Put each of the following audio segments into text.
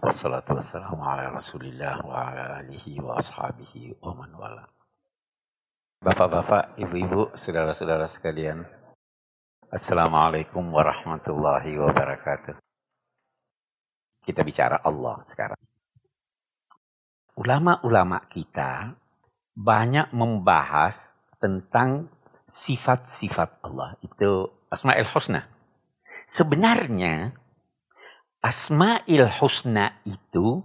Wassalatu wassalamu ala rasulillah wa ala alihi wa ashabihi wa man wala. Bapak-bapak, ibu-ibu, saudara-saudara sekalian. Assalamualaikum warahmatullahi wabarakatuh. Kita bicara Allah sekarang. Ulama-ulama kita banyak membahas tentang sifat-sifat Allah. Itu Asma'il Husna. Sebenarnya Asma'il Husna itu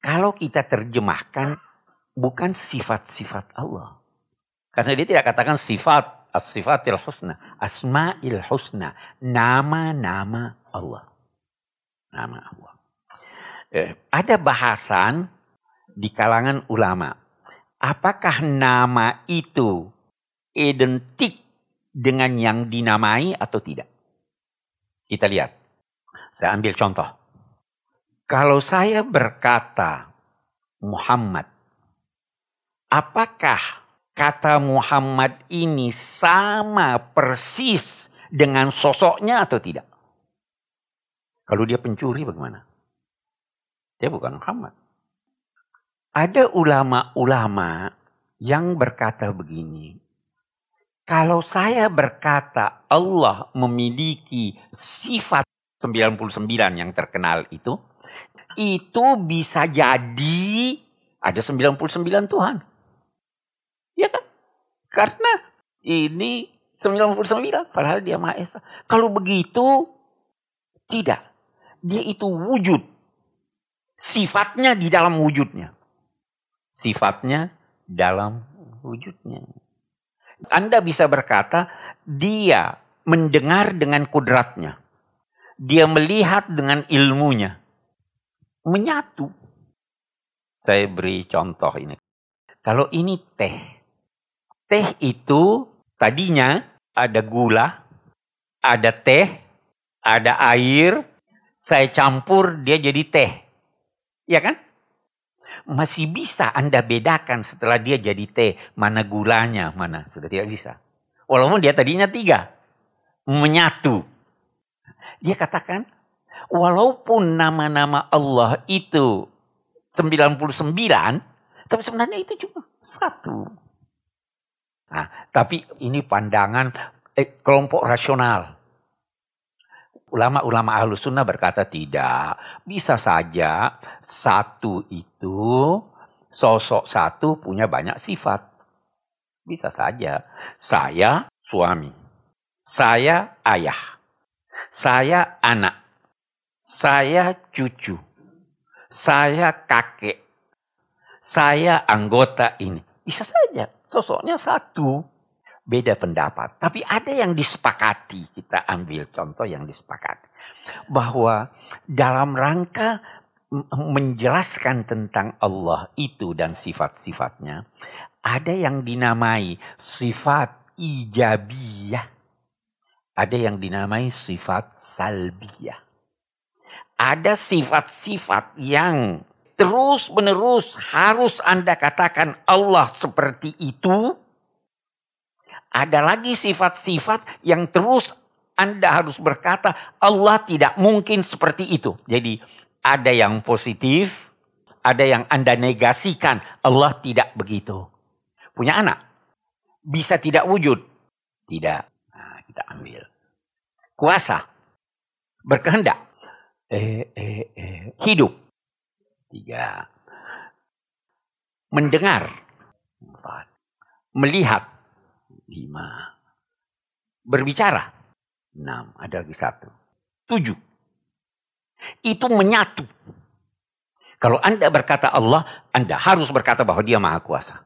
kalau kita terjemahkan bukan sifat-sifat Allah. Karena dia tidak katakan sifat, as-sifatil husna, asma'il husna, nama-nama Allah. Nama Allah. Eh, ada bahasan di kalangan ulama. Apakah nama itu identik dengan yang dinamai atau tidak? Kita lihat. Saya ambil contoh. Kalau saya berkata Muhammad, apakah kata Muhammad ini sama persis dengan sosoknya atau tidak? Kalau dia pencuri bagaimana? Dia bukan Muhammad. Ada ulama-ulama yang berkata begini, kalau saya berkata Allah memiliki sifat 99 yang terkenal itu, itu bisa jadi ada 99 Tuhan. Ya kan? Karena ini 99, padahal dia Maha Esa. Kalau begitu, tidak. Dia itu wujud. Sifatnya di dalam wujudnya. Sifatnya dalam wujudnya. Anda bisa berkata, dia mendengar dengan kudratnya dia melihat dengan ilmunya. Menyatu. Saya beri contoh ini. Kalau ini teh. Teh itu tadinya ada gula, ada teh, ada air, saya campur dia jadi teh. Ya kan? Masih bisa Anda bedakan setelah dia jadi teh, mana gulanya, mana. Sudah tidak bisa. Walaupun dia tadinya tiga. Menyatu. Dia katakan, walaupun nama-nama Allah itu 99, tapi sebenarnya itu cuma satu. Nah, tapi ini pandangan eh, kelompok rasional. Ulama-ulama ahlus sunnah berkata tidak. Bisa saja satu itu, sosok satu punya banyak sifat. Bisa saja. Saya suami. Saya ayah. Saya anak. Saya cucu. Saya kakek. Saya anggota ini. Bisa saja. Sosoknya satu. Beda pendapat. Tapi ada yang disepakati. Kita ambil contoh yang disepakati. Bahwa dalam rangka menjelaskan tentang Allah itu dan sifat-sifatnya. Ada yang dinamai sifat ijabiyah ada yang dinamai sifat salbiyah. Ada sifat-sifat yang terus menerus harus Anda katakan Allah seperti itu. Ada lagi sifat-sifat yang terus Anda harus berkata Allah tidak mungkin seperti itu. Jadi ada yang positif, ada yang Anda negasikan. Allah tidak begitu. Punya anak. Bisa tidak wujud? Tidak. Nah, kita ambil kuasa, berkehendak, eh, eh, eh, hidup. Tiga. Mendengar. Empat. Melihat. Lima. Berbicara. Enam. Ada lagi satu. Tujuh. Itu menyatu. Kalau Anda berkata Allah, Anda harus berkata bahwa dia maha kuasa.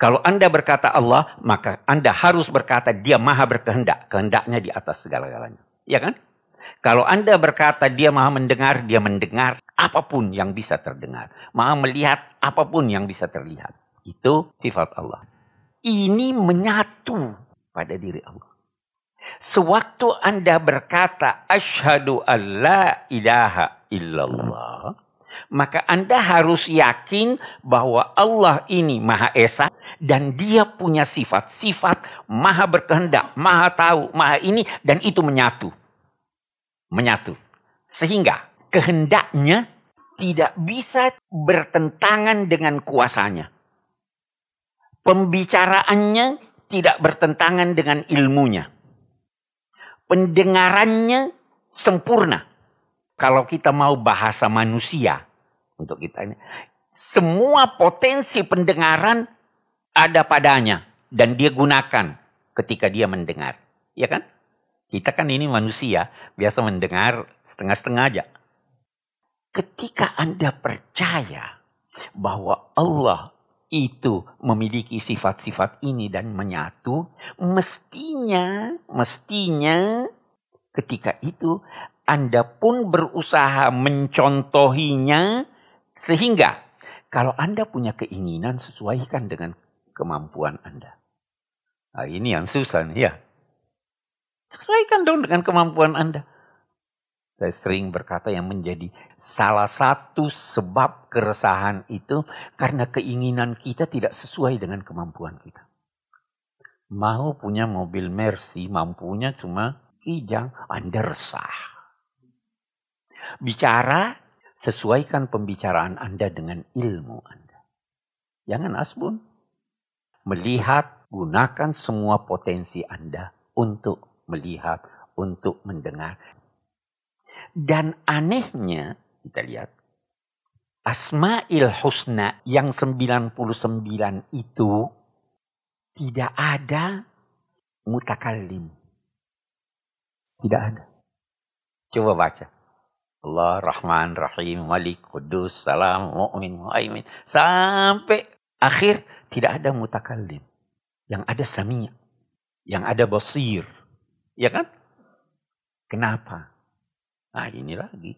Kalau Anda berkata Allah, maka Anda harus berkata dia maha berkehendak. Kehendaknya di atas segala-galanya. Ya kan? Kalau Anda berkata dia maha mendengar, dia mendengar apa pun yang bisa terdengar. Maha melihat apa pun yang bisa terlihat. Itu sifat Allah. Ini menyatu pada diri Allah. Sewaktu Anda berkata, Ashadu an la ilaha illallah maka Anda harus yakin bahwa Allah ini Maha Esa dan dia punya sifat-sifat Maha berkehendak, Maha tahu, Maha ini dan itu menyatu. Menyatu. Sehingga kehendaknya tidak bisa bertentangan dengan kuasanya. Pembicaraannya tidak bertentangan dengan ilmunya. Pendengarannya sempurna. Kalau kita mau bahasa manusia untuk kita ini, semua potensi pendengaran ada padanya dan dia gunakan ketika dia mendengar. Ya kan? Kita kan ini manusia, biasa mendengar setengah-setengah aja. Ketika Anda percaya bahwa Allah itu memiliki sifat-sifat ini dan menyatu, mestinya, mestinya ketika itu Anda pun berusaha mencontohinya sehingga kalau Anda punya keinginan sesuaikan dengan kemampuan Anda. Nah, ini yang susah nih ya. Sesuaikan dong dengan kemampuan Anda. Saya sering berkata yang menjadi salah satu sebab keresahan itu karena keinginan kita tidak sesuai dengan kemampuan kita. Mau punya mobil Mercy, mampunya cuma kijang, Anda resah. Bicara, sesuaikan pembicaraan Anda dengan ilmu Anda. Jangan asbun. Melihat, gunakan semua potensi Anda untuk melihat, untuk mendengar, dan anehnya, kita lihat, Asma'il Husna yang 99 itu tidak ada mutakallim. Tidak ada. Coba baca. Allah Rahman Rahim Malik Kudus Salam Mu'min Mu'aimin sampai akhir tidak ada mutakallim. Yang ada sami' yang ada basir. Ya kan? Kenapa? Nah ini lagi.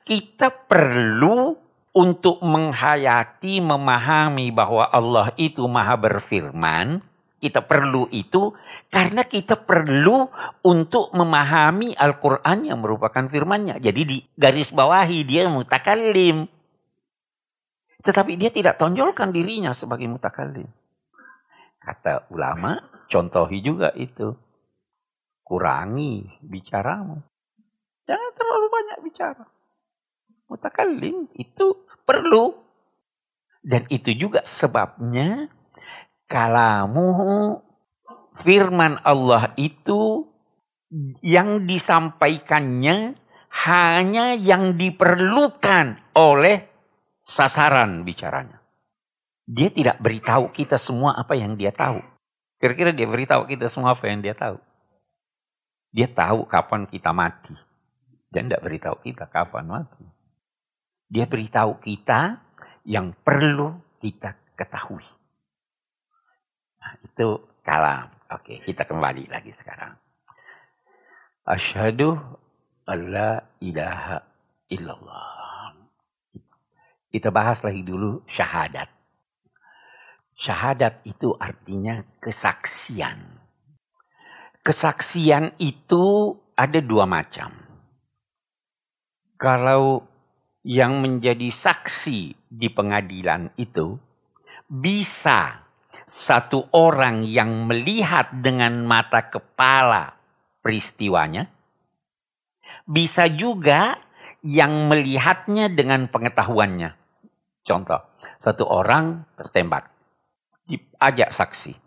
Kita perlu untuk menghayati, memahami bahwa Allah itu maha berfirman. Kita perlu itu karena kita perlu untuk memahami Al-Quran yang merupakan firmannya. Jadi di garis bawahi dia mutakallim. Tetapi dia tidak tonjolkan dirinya sebagai mutakallim. Kata ulama, contohi juga itu. Kurangi bicaramu. Jangan terlalu banyak bicara. Mutakallim itu perlu. Dan itu juga sebabnya kalamu firman Allah itu yang disampaikannya hanya yang diperlukan oleh sasaran bicaranya. Dia tidak beritahu kita semua apa yang dia tahu. Kira-kira dia beritahu kita semua apa yang dia tahu. Dia tahu kapan kita mati. Dia tidak beritahu kita kapan mati. Dia beritahu kita yang perlu kita ketahui. Nah, itu kalam. Oke, kita kembali lagi sekarang. Asyhadu alla ilaha illallah. Kita bahas lagi dulu syahadat. Syahadat itu artinya kesaksian. Kesaksian itu ada dua macam kalau yang menjadi saksi di pengadilan itu bisa satu orang yang melihat dengan mata kepala peristiwanya, bisa juga yang melihatnya dengan pengetahuannya. Contoh, satu orang tertembak, diajak saksi.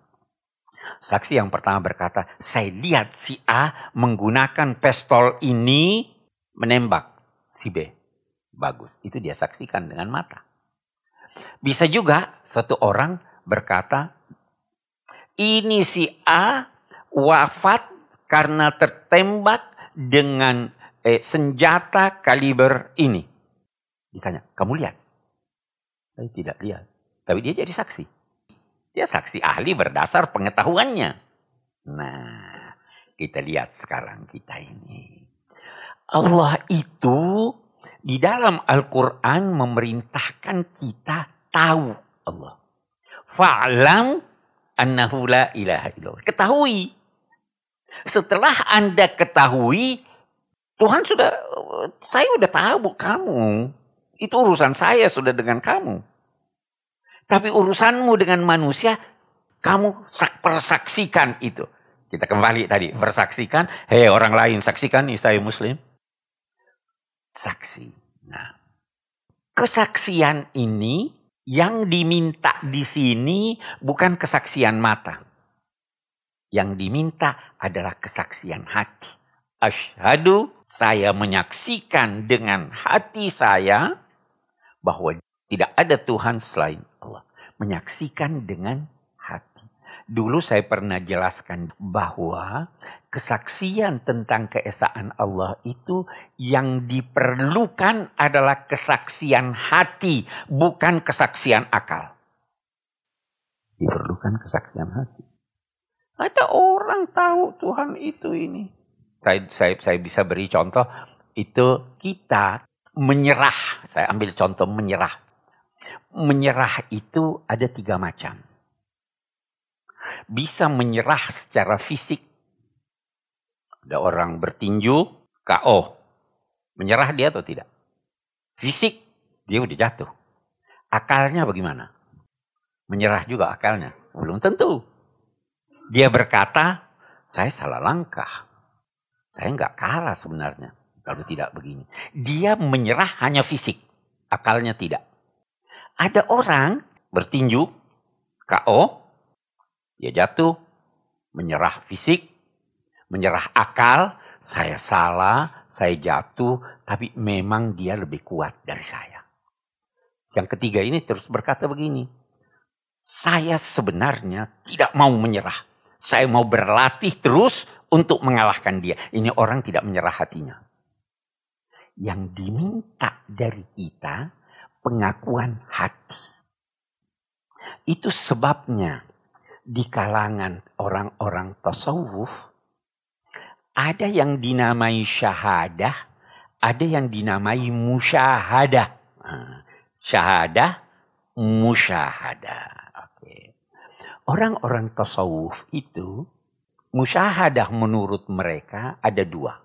Saksi yang pertama berkata, saya lihat si A menggunakan pistol ini menembak si B. Bagus. Itu dia saksikan dengan mata. Bisa juga satu orang berkata, ini si A wafat karena tertembak dengan eh, senjata kaliber ini. Ditanya, kamu lihat? Saya tidak lihat. Tapi dia jadi saksi. Dia saksi ahli berdasar pengetahuannya. Nah, kita lihat sekarang kita ini. Allah itu di dalam Al-Quran memerintahkan kita tahu Allah. Fa'lam annahu la ilaha illallah. Ketahui. Setelah Anda ketahui, Tuhan sudah, saya sudah tahu kamu. Itu urusan saya sudah dengan kamu. Tapi urusanmu dengan manusia, kamu persaksikan itu. Kita kembali tadi, persaksikan. Hei orang lain, saksikan nih saya muslim saksi. Nah, kesaksian ini yang diminta di sini bukan kesaksian mata. Yang diminta adalah kesaksian hati. Asyhadu saya menyaksikan dengan hati saya bahwa tidak ada Tuhan selain Allah. Menyaksikan dengan Dulu saya pernah jelaskan bahwa kesaksian tentang keesaan Allah itu yang diperlukan adalah kesaksian hati, bukan kesaksian akal. Diperlukan kesaksian hati. Ada orang tahu Tuhan itu ini. Saya, saya, saya bisa beri contoh, itu kita menyerah. Saya ambil contoh menyerah. Menyerah itu ada tiga macam bisa menyerah secara fisik. Ada orang bertinju, KO. Menyerah dia atau tidak? Fisik, dia udah jatuh. Akalnya bagaimana? Menyerah juga akalnya? Belum tentu. Dia berkata, saya salah langkah. Saya nggak kalah sebenarnya. Kalau tidak begini. Dia menyerah hanya fisik. Akalnya tidak. Ada orang bertinju, KO, dia jatuh, menyerah fisik, menyerah akal, saya salah, saya jatuh, tapi memang dia lebih kuat dari saya. Yang ketiga ini terus berkata begini, saya sebenarnya tidak mau menyerah. Saya mau berlatih terus untuk mengalahkan dia. Ini orang tidak menyerah hatinya. Yang diminta dari kita pengakuan hati. Itu sebabnya di kalangan orang-orang tasawuf ada yang dinamai syahadah, ada yang dinamai musyahadah. Syahadah, musyahadah. Oke. Orang-orang tasawuf itu musyahadah menurut mereka ada dua.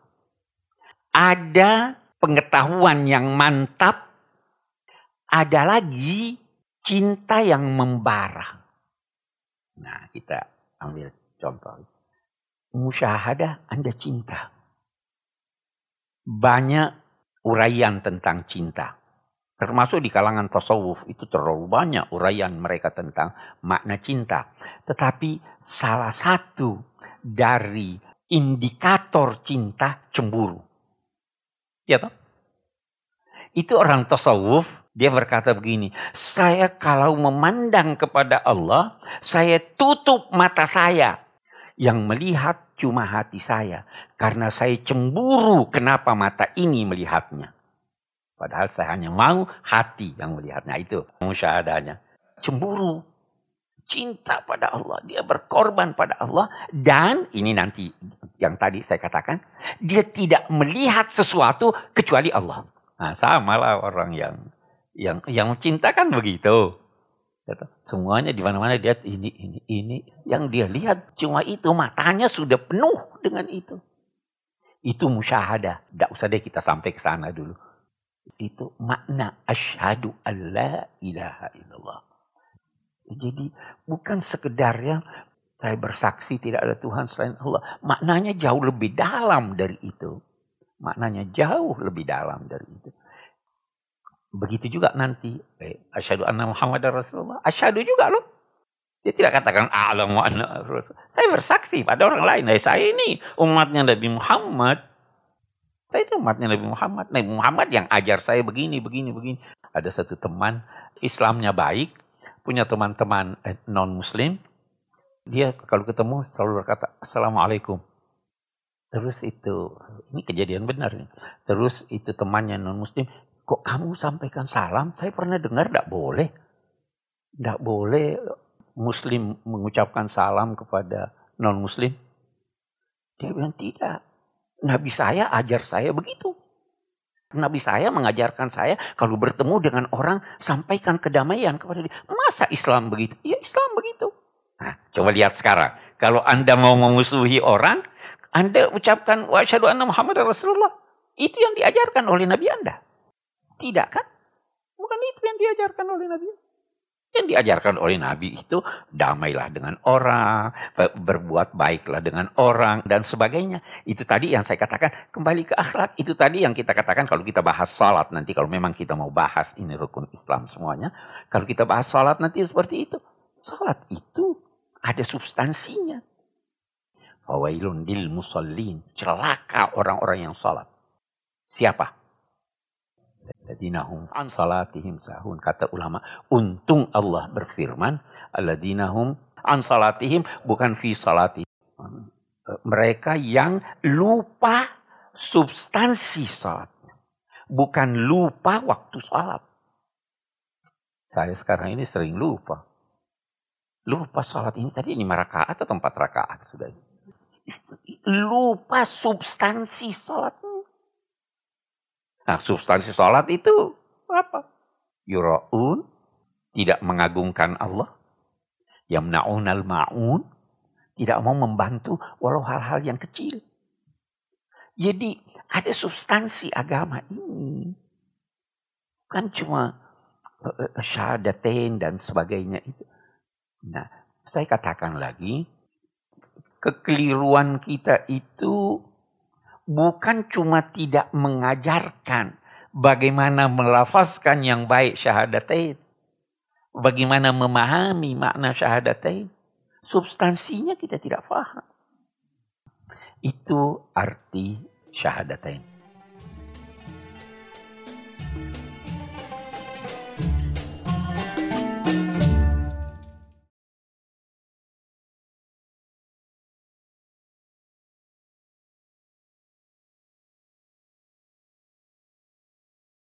Ada pengetahuan yang mantap, ada lagi cinta yang membara. Nah, kita ambil contoh. Musyahadah Anda cinta. Banyak uraian tentang cinta. Termasuk di kalangan tasawuf itu terlalu banyak uraian mereka tentang makna cinta. Tetapi salah satu dari indikator cinta cemburu. Ya toh? Itu orang tasawuf dia berkata begini, saya kalau memandang kepada Allah, saya tutup mata saya. Yang melihat cuma hati saya. Karena saya cemburu kenapa mata ini melihatnya. Padahal saya hanya mau hati yang melihatnya. Itu musyahadahnya. Cemburu. Cinta pada Allah. Dia berkorban pada Allah. Dan ini nanti yang tadi saya katakan. Dia tidak melihat sesuatu kecuali Allah. Nah, sama lah orang yang yang yang cinta kan begitu. Semuanya di mana-mana dia ini ini ini yang dia lihat cuma itu matanya sudah penuh dengan itu. Itu musyahadah. Tidak usah deh kita sampai ke sana dulu. Itu makna asyhadu alla ilaha illallah. Jadi bukan sekedarnya saya bersaksi tidak ada Tuhan selain Allah. Maknanya jauh lebih dalam dari itu. Maknanya jauh lebih dalam dari itu. Begitu juga nanti. Eh, asyhadu anna Muhammad Rasulullah. Asyhadu juga loh. Dia tidak katakan wa anna Saya bersaksi pada orang lain. Eh, saya ini umatnya Nabi Muhammad. Saya itu umatnya Nabi Muhammad. Nabi Muhammad yang ajar saya begini, begini, begini. Ada satu teman, Islamnya baik, punya teman-teman eh, non-muslim. Dia kalau ketemu selalu berkata, Assalamualaikum. Terus itu, ini kejadian benar nih. Terus itu temannya non-muslim, Kok kamu sampaikan salam? Saya pernah dengar tidak boleh. Tidak boleh muslim mengucapkan salam kepada non-muslim. Dia bilang tidak. Nabi saya ajar saya begitu. Nabi saya mengajarkan saya kalau bertemu dengan orang sampaikan kedamaian kepada dia. Masa Islam begitu? Ya Islam begitu. Nah, coba lihat sekarang. Kalau Anda mau memusuhi orang, Anda ucapkan wa anna Muhammad Rasulullah. Itu yang diajarkan oleh Nabi Anda. Tidak kan? Bukan itu yang diajarkan oleh Nabi. Yang diajarkan oleh Nabi itu damailah dengan orang, berbuat baiklah dengan orang, dan sebagainya. Itu tadi yang saya katakan, kembali ke akhlak. Itu tadi yang kita katakan kalau kita bahas salat nanti, kalau memang kita mau bahas ini rukun Islam semuanya. Kalau kita bahas salat nanti seperti itu. Salat itu ada substansinya. Fawailun dil musallin. Celaka orang-orang yang salat. Siapa? Alladinahum an salatihim sahun. Kata ulama, untung Allah berfirman, alladinahum an salatihim bukan fi salatihim. Mereka yang lupa substansi salatnya. Bukan lupa waktu salat. Saya sekarang ini sering lupa. Lupa salat ini tadi lima rakaat atau empat rakaat sudah. Lupa substansi salatnya. Nah substansi sholat itu apa? Yura'un, tidak mengagungkan Allah. Yamna'unal ma'un, tidak mau membantu walau hal-hal yang kecil. Jadi ada substansi agama ini. Kan cuma uh, syahadatain dan sebagainya itu. Nah, saya katakan lagi, kekeliruan kita itu bukan cuma tidak mengajarkan bagaimana melafazkan yang baik syahadatain. Bagaimana memahami makna syahadatain. Substansinya kita tidak paham. Itu arti syahadatain.